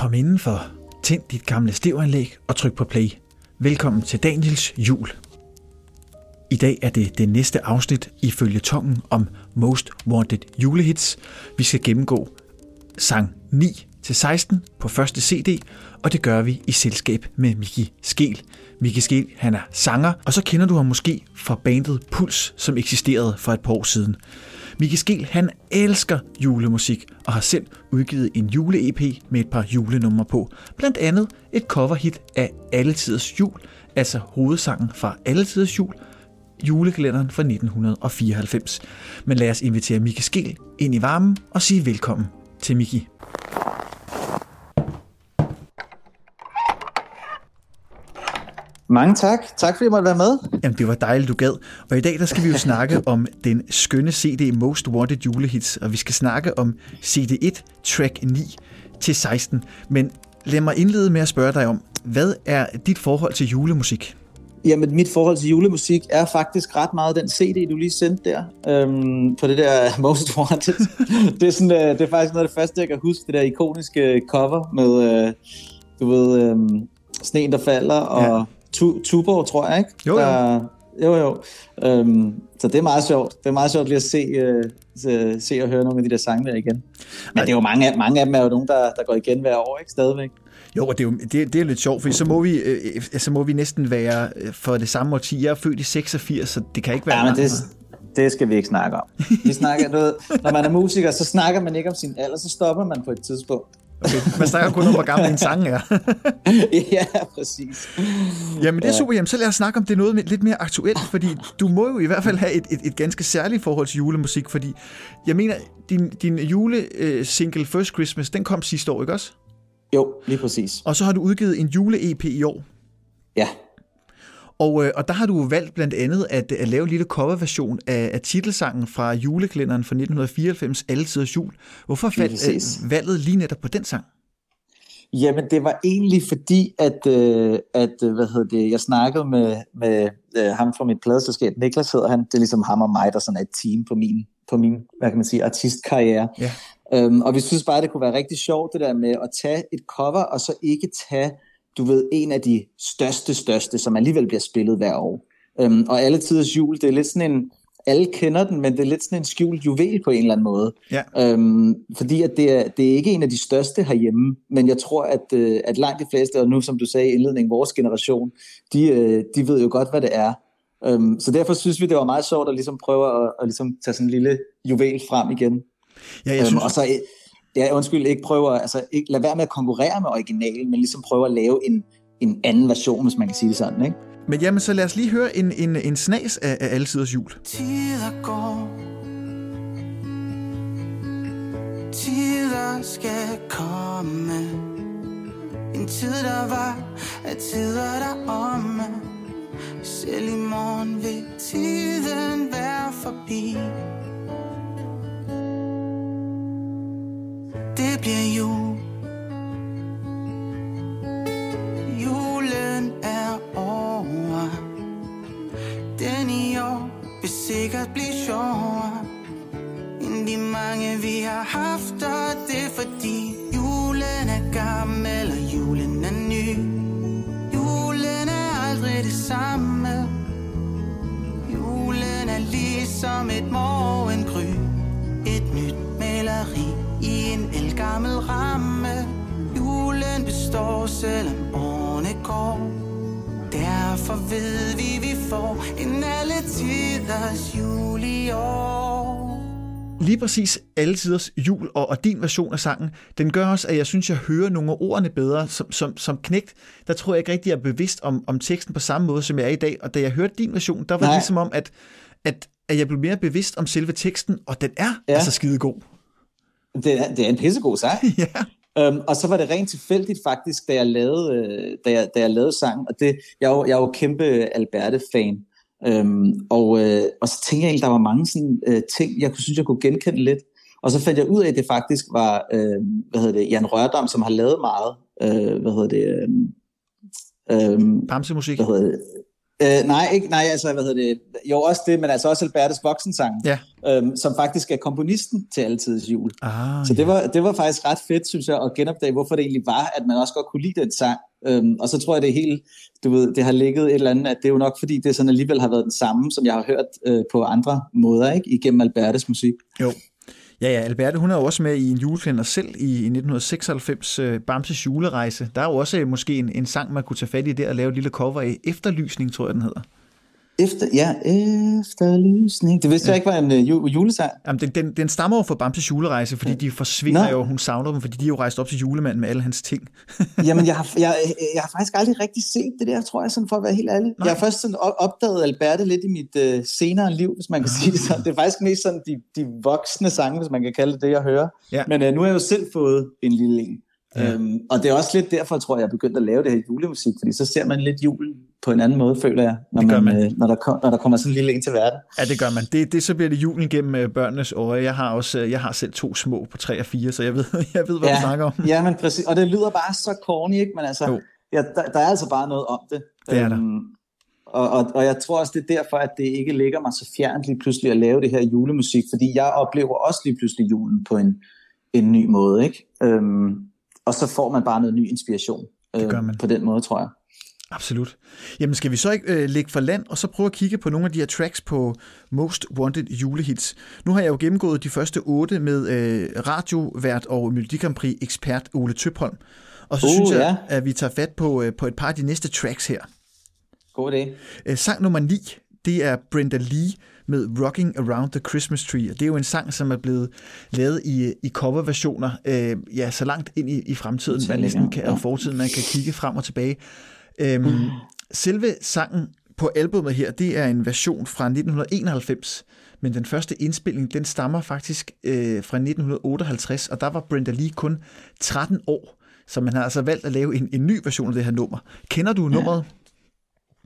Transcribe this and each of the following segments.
Kom indenfor, tænd dit gamle stevanlæg og tryk på play. Velkommen til Daniels jul. I dag er det det næste afsnit i følgetongen om Most Wanted julehits. Vi skal gennemgå sang 9 til 16 på første CD, og det gør vi i selskab med Miki Skel. Miki Skel, han er sanger, og så kender du ham måske fra bandet Puls, som eksisterede for et par år siden. Miki Skel, han elsker julemusik og har selv udgivet en jule-EP med et par julenumre på. Blandt andet et coverhit af Alletiders Jul, altså hovedsangen fra Alletiders Jul, julekalenderen fra 1994. Men lad os invitere Miki Skel ind i varmen og sige velkommen til Miki. Mange tak. Tak fordi jeg måtte være med. Jamen, det var dejligt, du gad. Og i dag der skal vi jo snakke om den skønne CD Most Wanted Julehits, og vi skal snakke om CD1, track 9 til 16. Men lad mig indlede med at spørge dig om, hvad er dit forhold til julemusik? Jamen, mit forhold til julemusik er faktisk ret meget den CD, du lige sendte der, øhm, på det der Most Wanted. det, er sådan, øh, det er faktisk noget af det første, jeg kan huske, det der ikoniske cover med, øh, du ved, øh, sneen, der falder, og ja tu, Tuborg, tror jeg, ikke? Jo, jo. Der, jo, jo. Øhm, så det er meget sjovt. Det er meget sjovt lige at se, øh, se, se og høre nogle af de der sange der igen. Men det er jo mange, mange af dem er jo nogen, der, der går igen hver år, ikke? Stadigvæk. Jo, og det er jo det, det er lidt sjovt, for så må vi, øh, så må vi næsten være øh, for det samme årti. Jeg er født i 86, så det kan ikke være... Ja, men det, det skal vi ikke snakke om. Vi snakker, du når man er musiker, så snakker man ikke om sin alder, så stopper man på et tidspunkt. Okay. Man snakker kun om, hvor gammel en sang er. ja, præcis. Jamen det er super. Jamen, så lad os snakke om det noget lidt mere aktuelt, fordi du må jo i hvert fald have et, et, et ganske særligt forhold til julemusik, fordi jeg mener, din, din julesingle First Christmas, den kom sidste år, ikke også? Jo, lige præcis. Og så har du udgivet en jule-EP i år. Ja. Og, øh, og der har du valgt blandt andet at, at lave en lille coverversion af, af titelsangen fra julekalenderen fra 1994, Altiders Jul. Hvorfor faldt øh, valget lige netop på den sang? Jamen, det var egentlig fordi, at, øh, at øh, hvad hedder det, jeg snakkede med, med øh, ham fra mit pladeselskab, Niklas hedder han, det er ligesom ham og mig, der sådan er et team på min, på min hvad kan man sige, artistkarriere. Ja. Øhm, og vi synes bare, det kunne være rigtig sjovt, det der med at tage et cover, og så ikke tage du ved, en af de største, største, som alligevel bliver spillet hver år. Øhm, og alle tiders jul, det er lidt sådan en, alle kender den, men det er lidt sådan en skjult juvel på en eller anden måde. Ja. Øhm, fordi at det, er, det er ikke en af de største herhjemme, men jeg tror, at, øh, at langt de fleste, og nu som du sagde i indledningen, vores generation, de, øh, de ved jo godt, hvad det er. Øhm, så derfor synes vi, det var meget sjovt at ligesom prøve at, at ligesom tage sådan en lille juvel frem igen. Ja, jeg øhm, synes... og så ja, undskyld, ikke prøver, altså ikke, lad være med at konkurrere med originalen, men ligesom prøve at lave en, en anden version, hvis man kan sige det sådan, ikke? Men jamen, så lad os lige høre en, en, en snas af, af alle siders jul. Tider går Tider skal komme En tid, der var, er tider, der omme Selv i morgen vil tiden være forbi det bliver jul. Julen er over. Den i år vil sikkert blive sjovere End de mange vi har haft Og det er fordi julen er gammel Og julen er ny. Julen er aldrig det samme. Julen er ligesom et morgengry Et nyt maleri i en elgammel ramme Julen består, selvom årene går Derfor ved vi, vi får en alle tiders jul i år Lige præcis alle tiders jul og, og din version af sangen, den gør også, at jeg synes, jeg hører nogle af ordene bedre. Som, som, som knægt, der tror jeg ikke rigtig, jeg er bevidst om, om teksten på samme måde, som jeg er i dag. Og da jeg hørte din version, der var Nej. det ligesom om, at, at, at jeg blev mere bevidst om selve teksten, og den er ja. altså skide god. Det er, det er en pissegod sang. ja. Um, og så var det rent tilfældigt faktisk, da jeg lavede, øh, da jeg, da jeg lavede sangen. Og det, jeg, er jo, jeg er jo kæmpe Alberte-fan. Um, og, øh, og så tænkte jeg egentlig, der var mange sådan, uh, ting, jeg kunne synes, jeg kunne genkende lidt. Og så fandt jeg ud af, at det faktisk var uh, hvad hedder det, Jan Rørdam, som har lavet meget. Uh, hvad hedder det? Um, um, Bamsemusik? Hvad hedder det? Øh, nej, ikke, nej, altså, hvad hedder det? Jo, også det, men altså også Albertes voksensang, Ja. øhm, som faktisk er komponisten til Altidets Jul. Ah, Så det var, det var faktisk ret fedt, synes jeg, at genopdage, hvorfor det egentlig var, at man også godt kunne lide den sang. Øhm, og så tror jeg, det helt, du ved, det har ligget et eller andet, at det er jo nok, fordi det sådan alligevel har været den samme, som jeg har hørt øh, på andre måder, ikke? Igennem Albertes musik. Jo. Ja, ja, Alberte, hun er jo også med i en julekalender selv i, i 1996, øh, Bamses julerejse. Der er jo også øh, måske en, en sang, man kunne tage fat i der og lave et lille cover af. Efterlysning, tror jeg, den hedder. Efter, ja, efterlysning. Det vidste ja. jeg ikke var en øh, ju- julesang. Jamen, den, den, den stammer jo fra Bamses julerejse, fordi de forsvinder Nå. jo, hun savner dem, fordi de er jo rejst op til julemanden med alle hans ting. Jamen, jeg har, jeg, jeg har faktisk aldrig rigtig set det der, tror jeg, sådan for at være helt ærlig. Nej. Jeg har først sådan op- opdaget Alberte lidt i mit øh, senere liv, hvis man kan sige det sådan. Det er faktisk mest sådan de, de voksne sange, hvis man kan kalde det det, jeg hører. Ja. Men øh, nu har jeg jo selv fået en lille en. Ja. Øhm, og det er også lidt derfor, tror jeg, jeg er begyndt at lave det her julemusik, fordi så ser man lidt julen på en anden måde, føler jeg, når, man, man. Øh, når, der, kom, når der kommer sådan en lille en til verden. Ja, det gør man. Det, det så bliver det julen gennem øh, børnenes øje. Jeg har også, øh, jeg har selv to små på 3 og 4, så jeg ved, jeg ved hvad ja. du snakker om. ja, men præcis. Og det lyder bare så corny, ikke? Men altså, Jo. ja, der, der er altså bare noget om det. Det er der. Øhm, og, og, og jeg tror også, det er derfor, at det ikke ligger mig så fjernt lige pludselig at lave det her julemusik, fordi jeg oplever også lige pludselig julen på en, en ny måde, ikke? Øhm, og så får man bare noget ny inspiration Det gør man. på den måde, tror jeg. Absolut. Jamen skal vi så ikke øh, lægge for land, og så prøve at kigge på nogle af de her tracks på Most Wanted julehits. Nu har jeg jo gennemgået de første otte med øh, radiovært og Melodi ekspert Ole Tøpholm. Og så Uh, synes jeg, ja. at vi tager fat på, øh, på et par af de næste tracks her. God idé. Øh, sang nummer 9, det er Brenda Lee med Rocking Around the Christmas Tree. Og det er jo en sang, som er blevet lavet i, i coverversioner, øh, ja, så langt ind i, i fremtiden, man næsten kan, og fortiden, man kan kigge frem og tilbage. Øhm, selve sangen på albumet her, det er en version fra 1991, men den første indspilning, den stammer faktisk øh, fra 1958, og der var Brenda Lee kun 13 år, så man har altså valgt at lave en, en ny version af det her nummer. Kender du nummeret?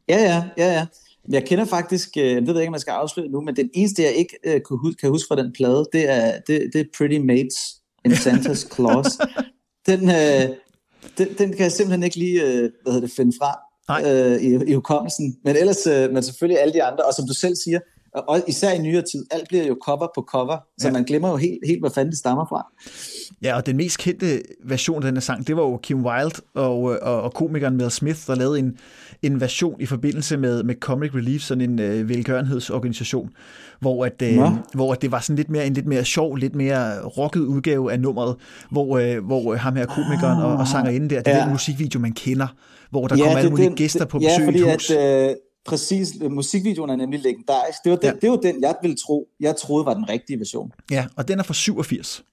Ja, ja, ja, ja. Jeg kender faktisk, øh, det ved jeg ikke, om man skal afsløre nu, men den eneste, jeg ikke øh, kan, huske, fra den plade, det er, det, det er Pretty Mates in Santa's Claus. Den, øh, den, den kan jeg simpelthen ikke lige øh, hvad hedder det, finde fra Nej. øh, i, i hukommelsen. Men ellers, øh, men selvfølgelig alle de andre, og som du selv siger, og især i nyere tid, alt bliver jo cover på cover, så Ja. man glemmer jo helt, helt, hvor fanden det stammer fra. Ja, og den mest kendte version af den her sang, det var jo Kim Wilde og, og, og komikeren Mel Smith, der lavede en, en version i forbindelse med, med Comic Relief, sådan en øh, velgørenhedsorganisation, hvor, at, øh, hvor at det var sådan lidt mere, en lidt mere sjov, lidt mere rocket udgave af nummeret, hvor, øh, hvor ham her komikeren og, og sangerinden der, det er Ja. den musikvideo, man kender, hvor der kommer alle mulige den- gæster på ja, besøg fordi i et hus. At, øh, præcis, øh, musikvideoen er nemlig legendarisk. Det var, den, Ja. det var den, jeg ville tro, jeg troede var den rigtige version. Ja, og den er fra 87.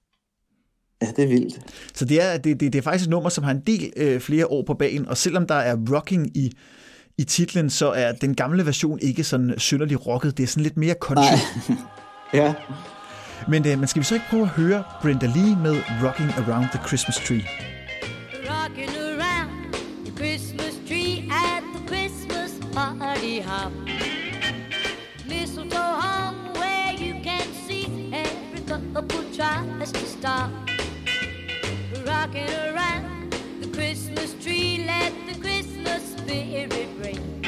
Ja, det er vildt. Så det er, det, det, det er faktisk et nummer, som har en del øh, flere år på bagen, og selvom der er rocking i, i titlen, så er den gamle version ikke sådan synderligt rocket. Det er sådan lidt mere country. Nej. ja. Men, øh, men skal vi så ikke prøve at høre Brenda Lee med Rocking Around the Christmas Tree? Rocking around the Christmas tree at the Christmas party hop. Mistletoe hung where you can see every couple tries to stop. Rocking around the Christmas tree, let the Christmas spirit ring.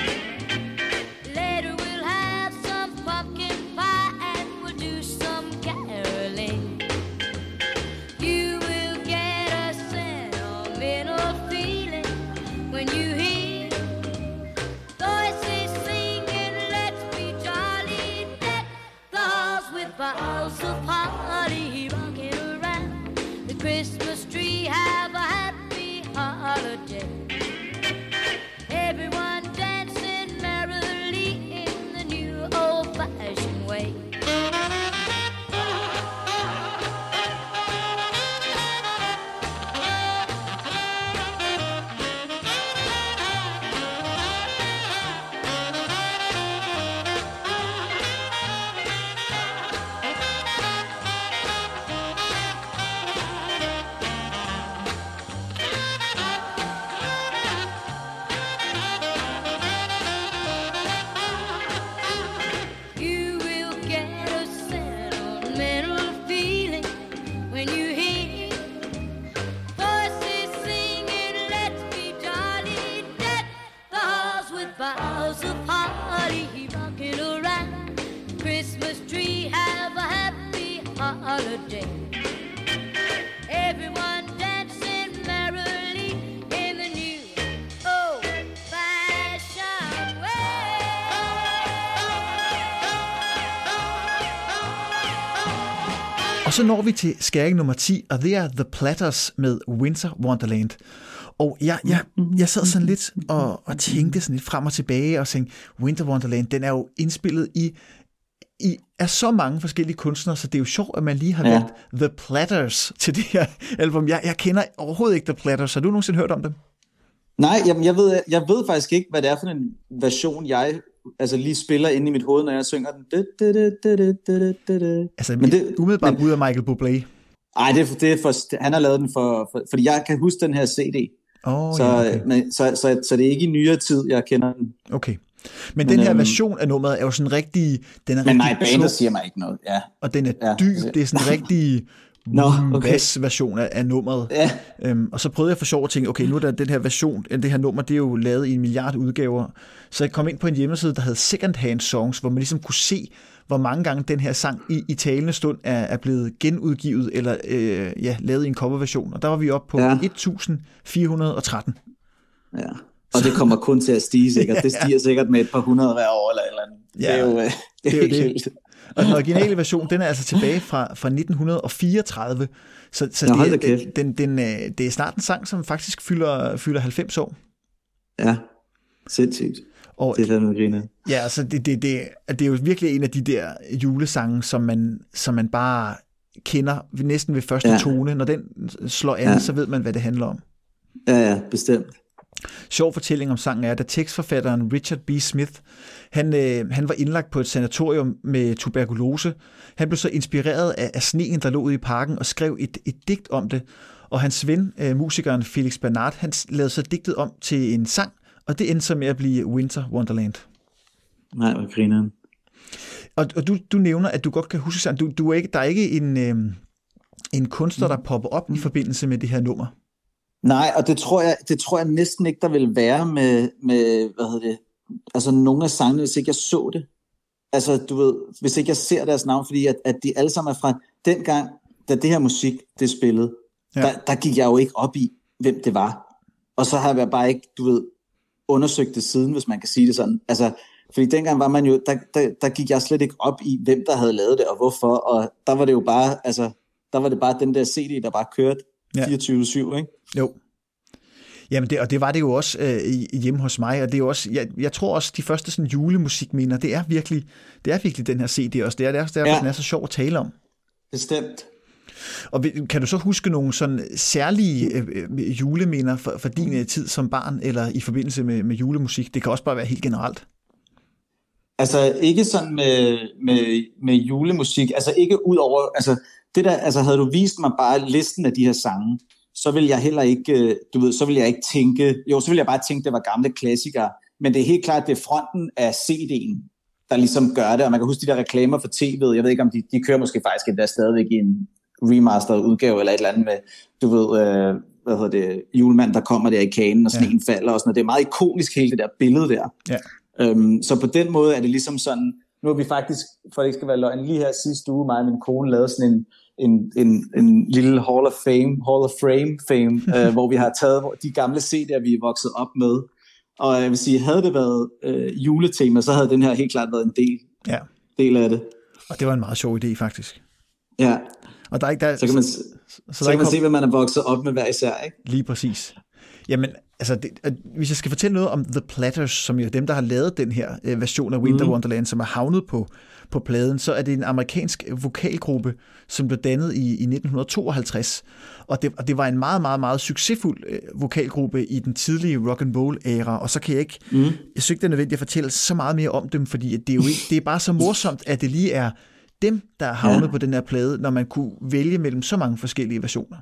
Så når vi til skæring nummer 10, og det er The Platters med Winter Wonderland. Og jeg, jeg, jeg sad sådan lidt og, og tænkte sådan lidt frem og tilbage og tænkte, Winter Wonderland, den er jo indspillet i, i af så mange forskellige kunstnere, så det er jo sjovt, at man lige har Ja. valgt The Platters til det her album. Jeg, jeg kender overhovedet ikke The Platters. Har du nogensinde hørt om dem? Nej, jamen, jeg, ved, jeg ved faktisk ikke, hvad det er for en version, jeg altså, lige spiller inde i mit hoved, når jeg synger den. Altså, Men det- umiddelbart men- men, ud af Michael Bublé. Ej, det er, det er for, han har lavet den for, for, fordi jeg kan huske den her CD. Åh, så, ja, okay. men, så, så, så, det er ikke i nyere tid, jeg kender den. okay. Men, men den her øhm, version af nummeret er jo sådan rigtig... Den er Men nej, rigtig bandet slå- siger mig ikke noget. Ja, og den er Ja. dyb. Det er sådan rigtig Nå, okay. bass-version af, af nummeret. ja. Øhm, og så prøvede jeg for sjov at tænke, okay, nu er der den her version, det her nummer, det er jo lavet i en milliard udgaver. Så jeg kom ind på en hjemmeside, der hed Second Hand Songs, hvor man ligesom kunne se, hvor mange gange den her sang i, i talende stund er, er blevet genudgivet, eller øh, ja, lavet i en coverversion. Og der var vi oppe på Ja. ja. 1413. ja. Og det kommer kun til at stige sikkert. Det Ja. stiger sikkert med et par hundrede hver år eller eller andet. Ja, det er jo, øh, det det er jo helt det. Og den originale version, den er altså tilbage fra, fra 1934. Så, så Nå, det, er- den, den, øh, det er snart en sang, som faktisk fylder, fylder 90 år. Ja, sindssygt. Og Det er fandme griner. Ja, altså det, det, det, det er jo virkelig en af de der julesange, som man, som man bare kender næsten ved første Ja. tone. Når den slår an, Ja. ja. så ved man, hvad det handler om. Ja, ja, bestemt. Sjov fortælling om sangen er, at tekstforfatteren Richard B. Smith, han, øh, han var indlagt på et sanatorium med tuberkulose. Han blev så inspireret af, af sneen, der lå ude i parken, og skrev et, et digt om det. Og hans ven, øh, musikeren Felix Bernard, han lavede så digtet om til en sang, og det endte så med at blive Winter Wonderland. Nej, hvor griner Og, og du, du nævner, at du godt kan huske sangen. Du, du er ikke, der er ikke en, øh, en kunstner, der popper op i forbindelse med det her nummer. Nej, og det tror jeg, det tror jeg næsten ikke, der vil være med, med hvad hedder det, altså nogle af sangene, hvis ikke jeg så det. Altså, du ved, hvis ikke jeg ser deres navn, fordi at, at de alle sammen er fra dengang, da det her musik, det spillede, ja. Ja. der, der gik jeg jo ikke op i, hvem det var. Og så har jeg bare ikke, du ved, undersøgt det siden, hvis man kan sige det sådan. Altså, fordi dengang var man jo, der, der, der gik jeg slet ikke op i, hvem der havde lavet det, og hvorfor, og der var det jo bare, altså, der var det bare den der CD, der bare kørte Ja. 24-7, ikke? Jo. Jamen det, og det var det jo også øh, i- hjemme hos mig, og det er jo også, jeg, jeg tror også, de første sådan julemusikminder, det er virkelig, det er virkelig den her CD også. Det er, det er også derfor, Ja. den er så sjov at tale om. Bestemt. Og kan du så huske nogle sådan særlige øh, øh, juleminder for, for din øh, tid som barn, eller i forbindelse med, med julemusik? Det kan også bare være helt generelt. Altså ikke sådan med, med, med julemusik, altså ikke ud over, altså det der, altså havde du vist mig bare listen af de her sange, så vil jeg heller ikke, øh, du ved, så vil jeg ikke tænke, jo, så vil jeg bare tænke, det var gamle klassikere, men det er helt klart, det er fronten af CD'en, der ligesom gør det, og man kan huske de der reklamer for tv'et, jeg ved ikke om de, de kører måske faktisk endda stadigvæk i en remastered udgave, eller et eller andet med, du ved, øh, hvad hedder det, julemand, der kommer der i kanen, og sneen ja. falder og sådan noget. Det er meget ikonisk, hele det der billede der. Ja. Øhm, så på den måde er det ligesom sådan, nu har vi faktisk, for det ikke skal være løgn, lige her sidste uge, mig og min kone lavede sådan en, en, en, en lille Hall of Fame, Hall of Frame fame, øh, hvor vi har taget de gamle CD'er, vi er vokset op med. Og jeg vil sige, havde det været øh, juletema, så havde den her helt klart været en del, Ja. del af det. Og det var en meget sjov idé, faktisk. Ja, Og der er ikke, der, så kan man, så, så, så kan man ikke se, hvad man er vokset op med hver især, ikke? Lige præcis. Jamen, altså, det, øh, hvis jeg skal fortælle noget om The Platters, som jo er dem, der har lavet den her øh, version af Winter mm. Wonderland, som er havnet på, på pladen, så er det en amerikansk vokalgruppe, som blev dannet i, i 1952. Og det, og det var en meget, meget, meget succesfuld øh, vokalgruppe i den tidlige rock and roll æra, og så kan jeg ikke, mm. jeg synes ikke, det er nødvendigt at fortælle så meget mere om dem, fordi det er jo ikke, det er bare så morsomt, at det lige er dem, der er havnet ja. på den her plade, når man kunne vælge mellem så mange forskellige versioner.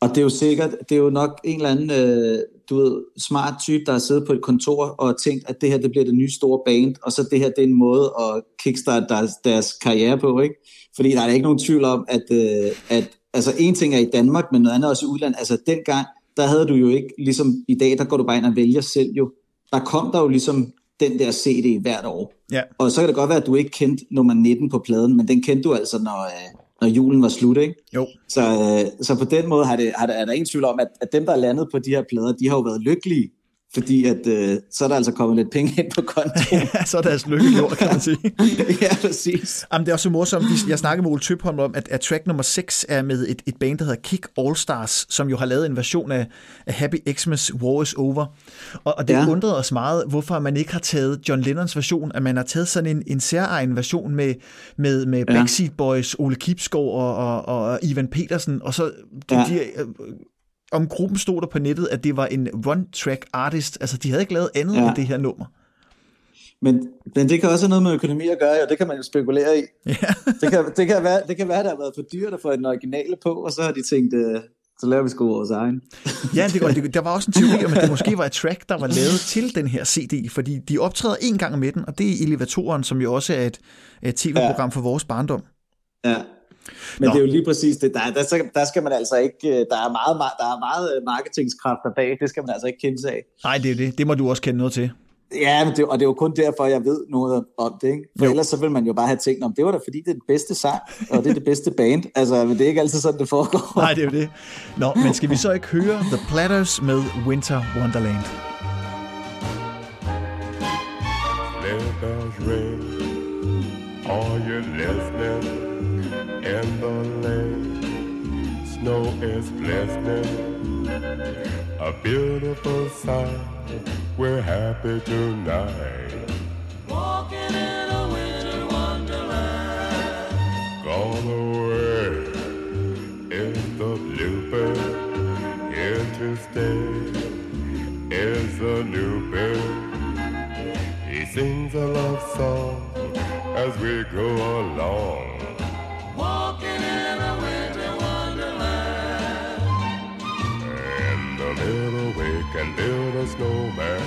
Og det er jo sikkert, det er jo nok en eller anden, øh, du ved, smart type, der har siddet på et kontor og tænkt, at det her, det bliver det nye store band, og så det her, det er en måde at kickstarte deres, deres karriere på, ikke? Fordi der er ikke nogen tvivl om, at, øh, at altså en ting er i Danmark, men noget andet også i udlandet. Altså dengang, der havde du jo ikke, ligesom i dag, der går du bare ind og vælger selv jo. Der kom der jo ligesom den der CD hvert år. Ja. Og så kan det godt være, at du ikke kendte nummer 19 på pladen, men den kendte du altså, når, øh, når julen var slut, ikke? Jo. Så, øh, så på den måde har det, har det, er der ingen tvivl om, at, at dem, der er landet på de her plader, de har jo været lykkelige, fordi at, øh, så er der altså kommet lidt penge ind på kontoen. Ja, så er deres lykke gjort, kan man sige. ja, præcis. Jamen, det er også morsomt. Vi- Jeg snakkede med Ole Tøbholm om, at, at track nummer 6 er med et, et band, der hedder Kick All Stars, som jo har lavet en version af, af Happy Xmas War is Over. Og, og det ja. Undrede os meget, hvorfor man ikke har taget John Lennons version, at man har taget sådan en, en særegen version med, med, med. Backseat Boys, Ole Kipskov og, og, og Ivan Petersen, og så de, Ja. de, øh, om gruppen stod der på nettet, at det var en one-track artist. Altså, de havde ikke lavet andet ja. Ja. end det her nummer. Men, men det kan også have noget med økonomi at gøre, og det kan man jo spekulere i. Ja. Det kan, det kan, være, det kan være, at det har været for dyrt at få den originale på, og så har de tænkt, øh, så laver vi sgu vores egen. Ja, det, og det, der var også en teori om, at det måske var et track, der var lavet til den her CD, fordi de optræder en gang med den, og det er Elevatoren, som jo også er et, et tv-program for vores barndom. Ja. Men Nå. det er jo lige præcis det. Der, der, skal- der skal man altså ikke... øh, Der er meget, der er meget øh, marketingskræfter bag. Det skal man altså ikke kende sig af. Nej, det er det. Det må du også kende noget til. Ja, men det, og det er jo kun derfor, jeg ved noget om det. Ikke? For Jo. ellers så vil man jo bare have tænkt, om det var da fordi, det er den bedste sang, og det er det bedste band. Altså, men det er ikke altid sådan, det foregår. Nej, det er jo det. Nå, men skal vi så ikke høre The Platters med Winter Wonderland? Sleigh bells ring. Are you listening? In the lane, snow is glistening. A beautiful sight. We're happy tonight. Walking in a winter wonderland. Gone away is the bluebird. Here to stay is a new bird. He sings a love song as we go along. Walking in a winter wonderland. And the little we can build a snowman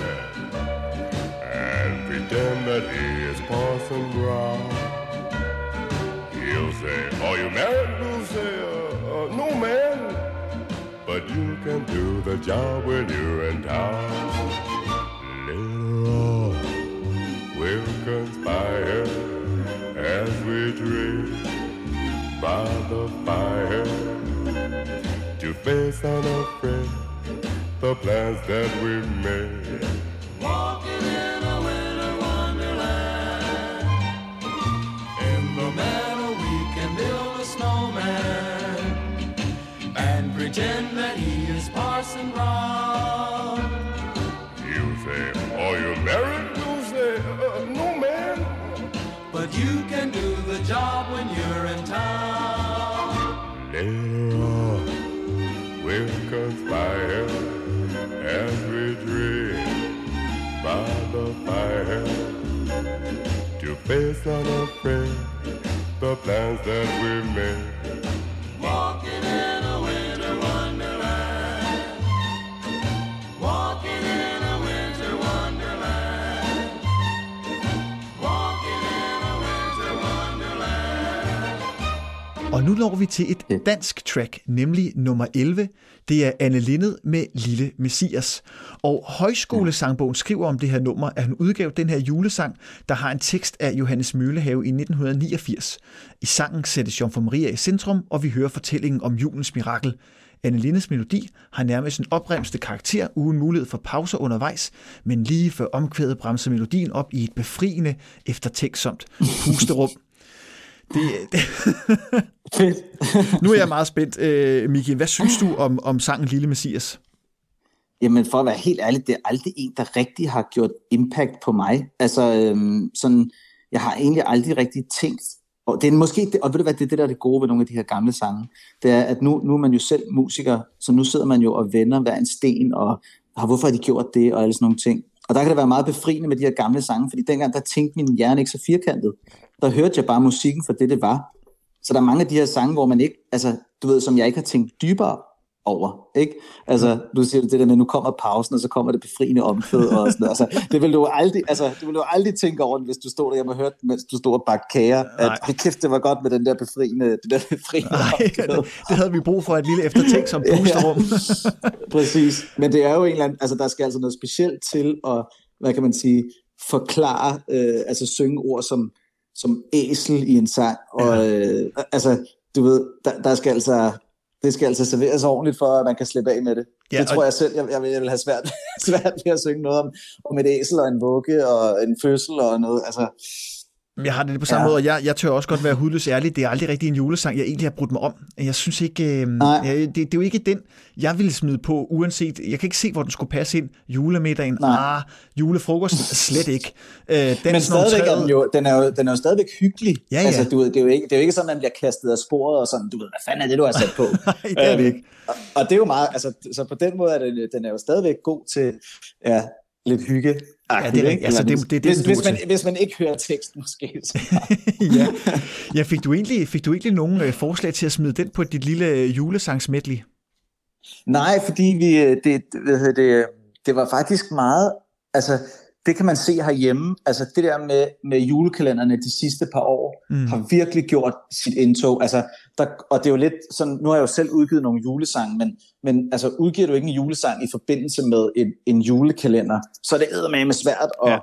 and pretend that he is Parson Brown. He'll say, Are you married? We'll say, uh, uh, No, man. But you can do the job when you're in town. On, we'll conspire as we drink by the fire to face unafraid the plans that we've made. Walking in a winter wonderland. In the meadow we can build a snowman and pretend that he is Parson Brown. You can do the job when you're in town. Later on, we'll conspire as we dream by the fire to face unafraid the plans that we've made. Og nu når vi til et dansk track, nemlig nummer 11. Det er Anne Lindet med Lille Messias. Og Højskolesangbogen skriver om det her nummer, at han udgav den her julesang, der har en tekst af Johannes Møllehave i 1989. I sangen sættes Jomfru Maria i centrum, og vi hører fortællingen om julens mirakel. Anne Lindes melodi har nærmest en opremste karakter uden mulighed for pauser undervejs, men lige før omkvædet bremser melodien op i et befriende, eftertænksomt pusterum. Det, det, Fedt. nu er jeg meget spændt, øh, Miki. Hvad synes du om, om sangen Lille Messias? Jamen for at være helt ærlig, det er aldrig en, der rigtig har gjort impact på mig. Altså øhm, sådan, jeg har egentlig aldrig rigtig tænkt, og det er måske, det, og ved du hvad, det er det der er det gode ved nogle af de her gamle sange, det er, at nu, nu er man jo selv musiker, så nu sidder man jo og vender hver en sten, og har, hvorfor har de gjort det, og alle sådan nogle ting. Og der kan det være meget befriende med de her gamle sange, fordi dengang, der tænkte min hjerne ikke så firkantet. Der hørte jeg bare musikken for det, det var. Så der er mange af de her sange, hvor man ikke, altså, du ved, som jeg ikke har tænkt dybere over, ikke? Altså, du siger det der med, nu kommer pausen, og så kommer det befriende omkvæd og sådan noget. Altså, det vil du aldrig, altså, det vil du aldrig tænke over, hvis du stod derhjemme og hørte, mens du stod og bagte kager, at hold kæft, det var godt med den der befriende, det der befriende Nej, det, det havde vi brug for, et lille eftertænksomt pusterum. Præcis. Men det er jo en eller anden, altså der skal altså noget specielt til at, hvad kan man sige, forklare, øh, altså synge ord som, som æsel i en sang. Og øh, altså, du ved, der, der skal altså, det skal altså serveres ordentligt, for at man kan slippe af med det. Ja, Ja, det og- tror jeg selv, jeg, jeg, vil, jeg vil have svært, svært ved at synge noget om, om et æsel og en vugge og en fødsel og noget. Altså, Jeg har det på samme ja. Måde, og jeg, jeg tør også godt være hudløs ærlig. Det er aldrig rigtig en julesang, jeg egentlig har brudt mig om. Jeg synes ikke, øh, ja, det, det er jo ikke den, jeg ville smide på, uanset, jeg kan ikke se, hvor den skulle passe ind. Julemiddagen, Nej. ah, julefrokost, slet ikke. Øh, men dansen om stadigvæk er træet- den jo, den er jo, den er jo stadigvæk hyggelig. Ja, ja. Altså, du ved, det, er jo ikke, det er jo ikke sådan, at man bliver kastet af sporet og sådan, du ved, hvad fanden er det, du har sat på? Nej, det er det ikke. Og, og det er jo meget, altså, så på den måde er det, den er jo stadigvæk god til, ja, lidt hygge. Ja, det er. Altså, det- det det, hvis, man, til. hvis man ikke hører teksten, måske. Så. ja. ja, fik du egentlig, fik du egentlig nogle øh, forslag til at smide den på dit lille øh, julesangsmedley? Nej, fordi vi, øh, det, hvad hedder det, det var faktisk meget, altså det kan man se herhjemme, altså det der med, med julekalenderne de sidste par år, mm. har virkelig gjort sit indtog, altså, der, og det er jo lidt sådan, nu har jeg jo selv udgivet nogle julesange, men, men altså udgiver du ikke en julesang i forbindelse med en, en julekalender, så er det eddermame svært at, Ja.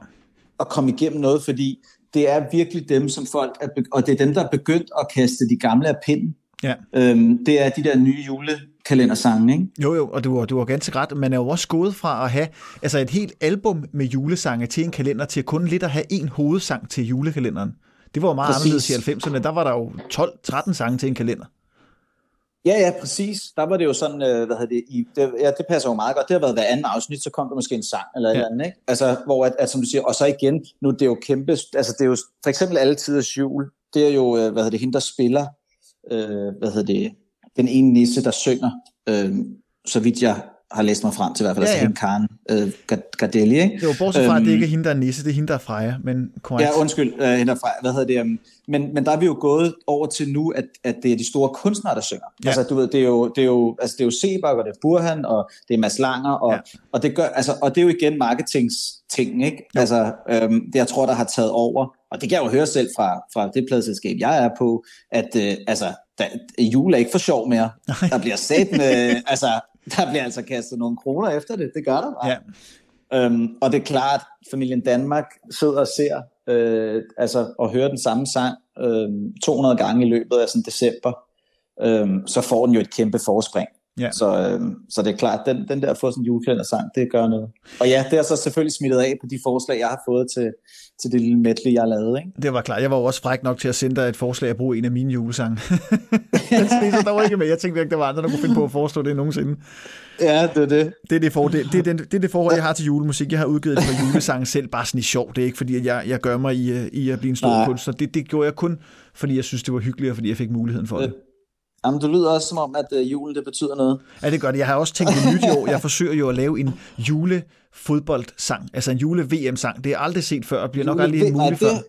at komme igennem noget, fordi det er virkelig dem, som folk er, og det er dem, der er begyndt at kaste de gamle af pinden. Ja. Øhm, det er de der nye julekalendersange, ikke? Jo, jo, og du var, du var ganske ret. Man er jo også gået fra at have altså et helt album med julesange til en kalender, til kun lidt at have en hovedsang til julekalenderen. Det var jo meget Præcis. anderledes i 90'erne. Der var der jo 12-13 sange til en kalender. Ja, ja, præcis. Der var det jo sådan, øh, hvad hedder det, i, det, ja, det passer jo meget godt. Det har været hver anden afsnit, så kom der måske en sang eller et Ja. eller andet, ikke? Altså, hvor, at, at, som du siger, og så igen, nu det er jo kæmpe, altså det er jo, for eksempel alle tiders jul, det er jo, øh, hvad hedder det, hende, der spiller, øh, hvad hedder det, den ene nisse, der synger, øh, så vidt jeg har læst mig frem til i hvert fald, Ja, ja, ja. altså hende Karen øh, Gard- Gardelli, ikke? Jo, bortset fra, at det Øhm, ikke er hende, der er nisse, det er hende, der er Freja, men korrekt. Ja, undskyld, øh, hende fra, hvad hedder det, um, men, men der er vi jo gået over til nu, at, at det er de store kunstnere, der synger. Ja. Altså, du ved, det er jo, det er jo, altså, det er jo Sebak, og det er Burhan, og det er Mads Langer, og, Ja. og, det gør, altså, og det er jo igen marketings ting, ikke? Jo. Altså, øhm, det jeg tror, der har taget over, og det kan jeg jo høre selv fra, fra det pladselskab, jeg er på, at øh, altså, der, jul er ikke for sjov mere. Der bliver sat med, altså, der bliver altså kastet nogle kroner efter det, det gør der bare. Ja. Øhm, og det er klart, familien Danmark sidder og ser, øh, altså, og hører den samme sang øh, 200 gange i løbet af sådan december, øh, så får den jo et kæmpe forspring. Ja. Så, øh, så det er klart, den, den der få sådan en julekalendersang, det gør noget. Og ja, det er så selvfølgelig smittet af på de forslag, jeg har fået til, til det lille medley, jeg har lavet. Ikke? Det var klart. Jeg var jo også fræk nok til at sende dig et forslag at bruge en af mine julesange. så der var ikke med. Jeg tænkte ikke, der var andre, der kunne finde på at foreslå det nogensinde. Ja, det er det. Det er det, for, det, det, er den, det, er det forhold, jeg har til julemusik. Jeg har udgivet et par julesange selv, bare sådan i sjov. Det er ikke, fordi at jeg, jeg gør mig i, øh, i at blive en stor Nej. kunstner. Det, det gjorde jeg kun, fordi jeg synes, det var hyggeligt, og fordi jeg fik muligheden for det. Jamen, du lyder også som om, at øh, julen det betyder noget. Ja, det gør det. Jeg har også tænkt det nyt i år. Jeg forsøger jo at lave en julefodboldsang, altså en jule-VM-sang. Det er aldrig set før, og bliver nok aldrig Nej, muligt før. det,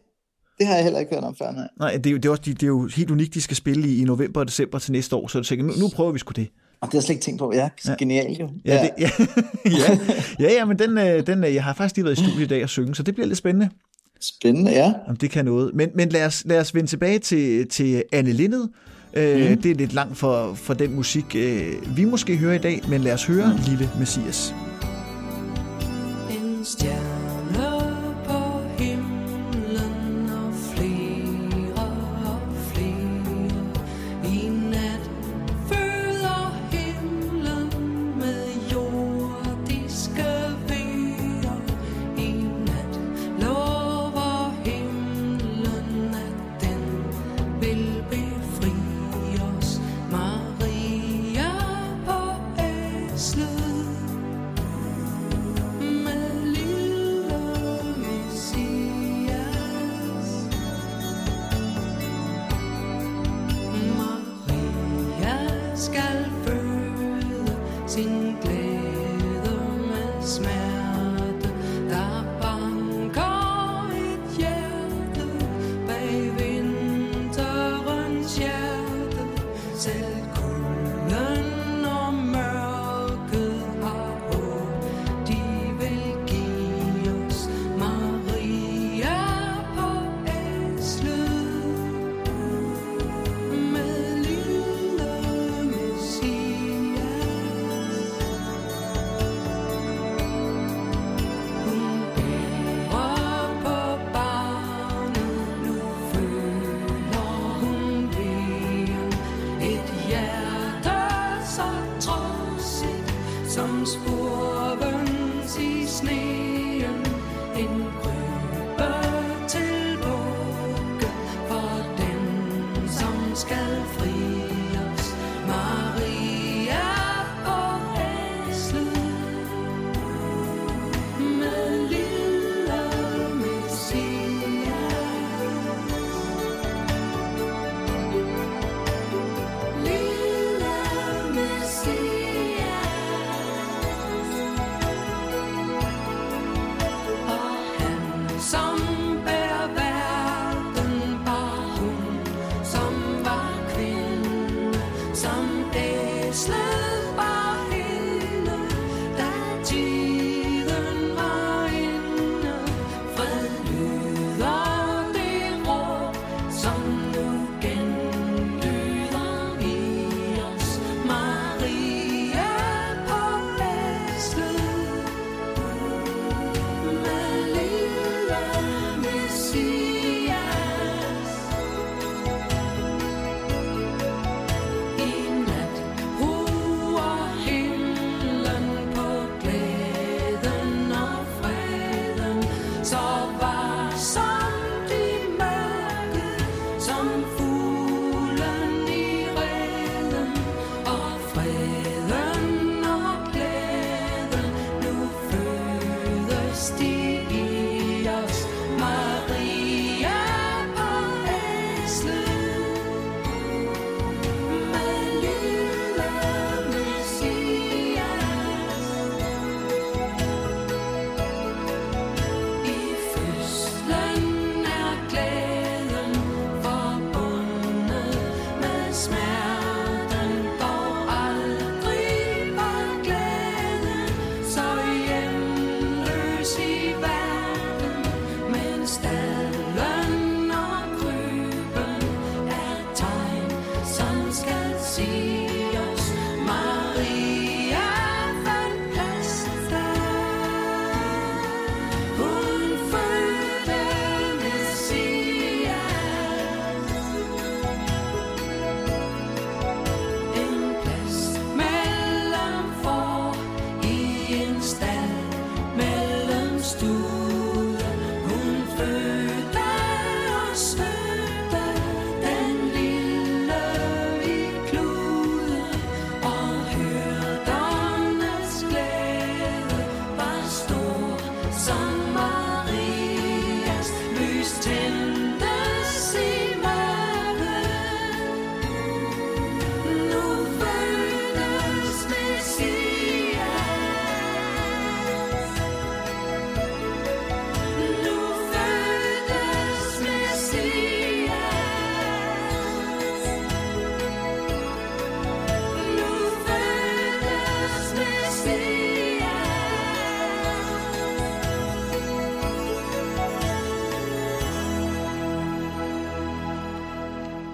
det har jeg heller ikke hørt om før, nej. Nej, det er, jo, det, er også, det er jo helt unikt, de skal spille i, i november og december til næste år, så jeg tænker, nu, nu prøver vi sgu det. Og det har jeg slet ikke tænkt på. Ja, Ja. genialt jo. Ja, det, ja, ja, ja, ja, men den, øh, den, øh, jeg har faktisk lige været i studiet i dag og synge, så det bliver lidt spændende, Spændende, ja. om det kan noget. Men, men lad, os, lad os vende tilbage til, til Anne Lindet. Øh, Mhm. Det er lidt langt for, for den musik, øh, vi måske hører i dag, men lad os høre Lille Messias. En stjerne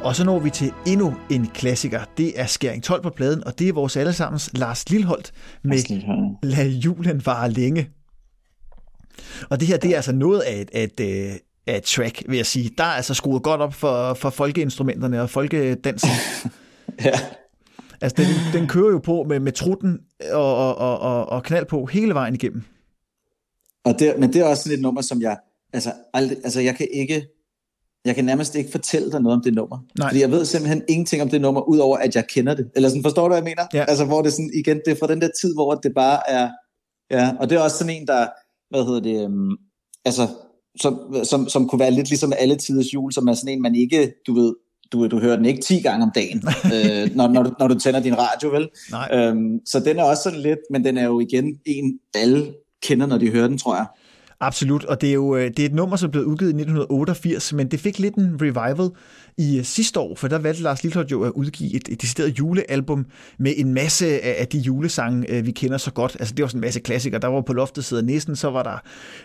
Og så når vi til endnu en klassiker. Det er Skæring 12 på pladen, og det er vores allesammens Lars Lilholdt med. Lad julen vare længe. Og det her, det er altså noget af et, af et, øh, af et track, vil jeg sige. Der er altså skruet godt op for, for folkeinstrumenterne og folkedansen. Ja. Altså, den, den kører jo på med, med trutten og, og, og, og, og knald på hele vejen igennem. Og det, men det er også sådan et nummer, som jeg, altså, aldrig, altså jeg kan ikke, jeg kan nærmest ikke fortælle dig noget om det nummer. Nej. Fordi jeg ved simpelthen ingenting om det nummer, udover at jeg kender det. Eller sådan, forstår du, hvad jeg mener? Ja. Altså, hvor det sådan, igen, det er fra den der tid, hvor det bare er, ja, og det er også sådan en, der, hvad hedder det, um, altså, som, som, som kunne være lidt ligesom alle tiders jul, som er sådan en, man ikke, du ved, du, du hører den ikke 10 gange om dagen, øh, når, når, du, når du tænder din radio, vel? Nej. Øhm, så den er også sådan lidt, men den er jo igen en, alle kender, når de hører den, tror jeg. Absolut, og det er jo øh, det er et nummer, som blev udgivet i 1988, men det fik lidt en revival i øh, sidste år, for der valgte Lars Lilholt jo at udgive et, et decideret julealbum med en masse af, af de julesange, øh, vi kender så godt. Altså det var sådan en masse klassikere. Der var på loftet sidder næsten, så var der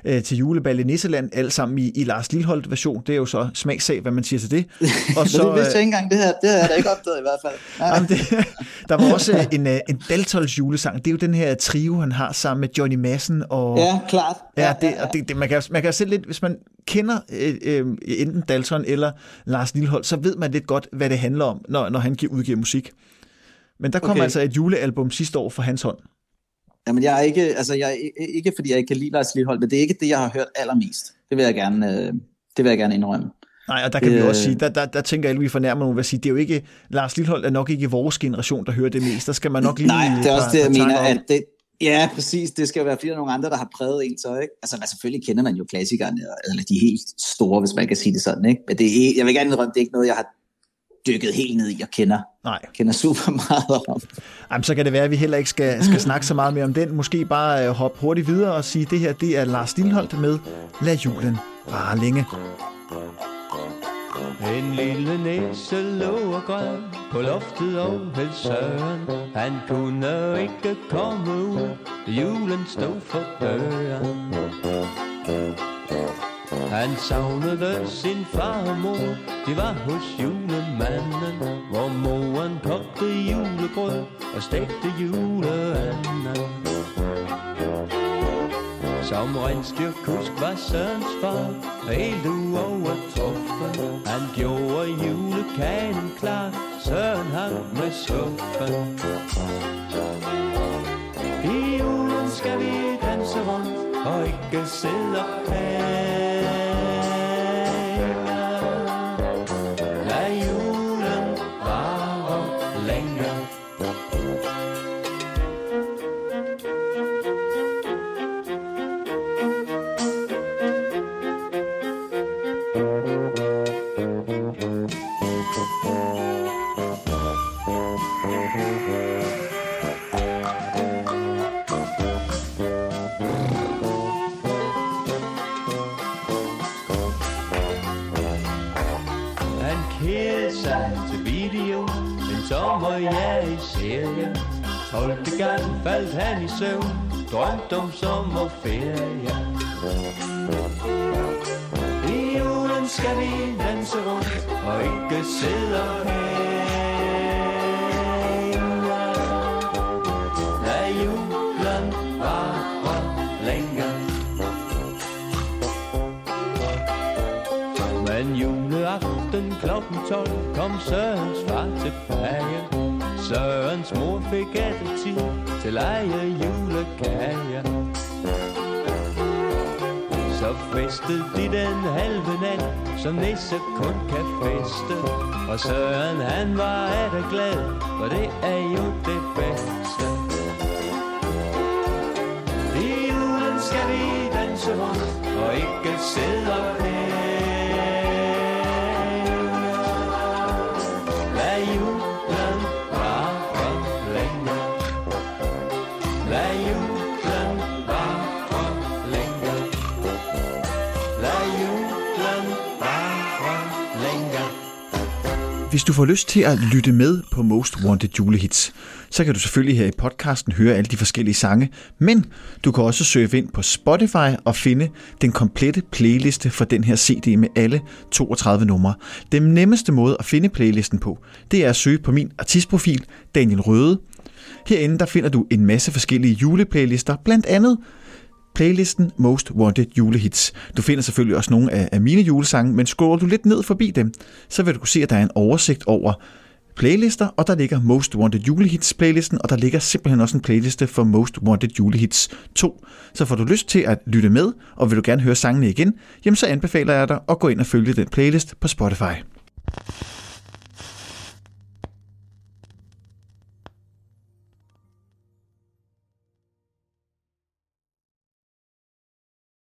øh, til julebal i Nisseland, alt sammen i, i Lars Lilholt version. Det er jo så smagssag, hvad man siger til det. Og Så, det vidste øh, jeg ikke engang, det her, det har jeg da ikke opdaget i hvert fald. Nej. Jamen, det, der var også en, øh, en Daltols julesang. Det er jo den her trio, han har sammen med Johnny Madsen og... Ja, klart. Ja, det, og det, det, man, kan, man kan selv lidt, hvis man kender øh, øh, enten Dalton eller Lars Lilholt, så ved man lidt godt, hvad det handler om, når, når han giver, udgiver musik. Men der kom Okay. altså et julealbum sidste år fra hans hånd. Jamen, jeg er ikke, altså, jeg er ikke fordi jeg ikke kan lide Lars Lilholt, men det er ikke det, jeg har hørt allermest. Det vil jeg gerne, øh, det vil jeg gerne indrømme. Nej, og der kan vi Øh. også sige, der, der, der tænker jeg, at vi fornærmer nogen ved at sige, det er jo ikke, Lars Lilhold er nok ikke vores generation, der hører det mest. Der skal man nok lige... Nej, det er også det, jeg mener, at det, ja, præcis, det skal være flere nogle andre, der har præget en så, ikke? Altså, man, selvfølgelig kender man jo klassikerne, eller de helt store, hvis man kan sige det sådan, ikke? Men det er, jeg vil gerne indrømme, det er ikke noget, jeg har dykket helt ned i og kender, Nej, kender super meget om. Jamen, så kan det være, at vi heller ikke skal, skal snakke så meget mere om den. Måske bare øh, hoppe hurtigt videre og sige, at det her det er Lars Lilholdt med Lad julen bare længe. En lille næse lå og græd på loftet og hed Søren. Han kunne ikke komme ud, julen stod for døren. Han savnede sin far og mor, de var hos julemanden, hvor moren kogte julegrød og stegte juleanden. Som rensdyrkusk var Sørens far Helt uovertruffen. Han gjorde julekagen klar Søren hang med suppen I julen skal vi danse rundt Og ikke sidde og pære til Men så sommer, jeg i serie. 12. gang faldt han i søvn. Drømte om sommerferie. I julen skal vi danse rundt Og ikke sidde her 12 kom Sørens far tilbage Sørens mor fik ikke tid til eje julekager. Så festede de den halve nat, som nisse kun kan feste Og Søren han var af glad, for det er jo det bedste i julen skal vi danse rundt og ikke sidde og pære. Lad julen vare længe. Lad julen bare længe. Hvis du får lyst til at lytte med på Most Wanted julehits, så kan du selvfølgelig her i podcasten høre alle de forskellige sange, men du kan også søge ind på Spotify og finde den komplette playliste for den her CD med alle 32 numre. Den nemmeste måde at finde playlisten på, det er at søge på min artistprofil, Daniel Røde. Herinde der finder du en masse forskellige juleplaylister, blandt andet playlisten Most Wanted julehits. Du finder selvfølgelig også nogle af, af mine julesange, men scroller du lidt ned forbi dem, så vil du kunne se, at der er en oversigt over playlister, og der ligger Most Wanted julehits playlisten, og der ligger simpelthen også en playliste for Most Wanted julehits 2. Så får du lyst til at lytte med, og vil du gerne høre sangene igen, jamen så anbefaler jeg dig at gå ind og følge den playlist på Spotify.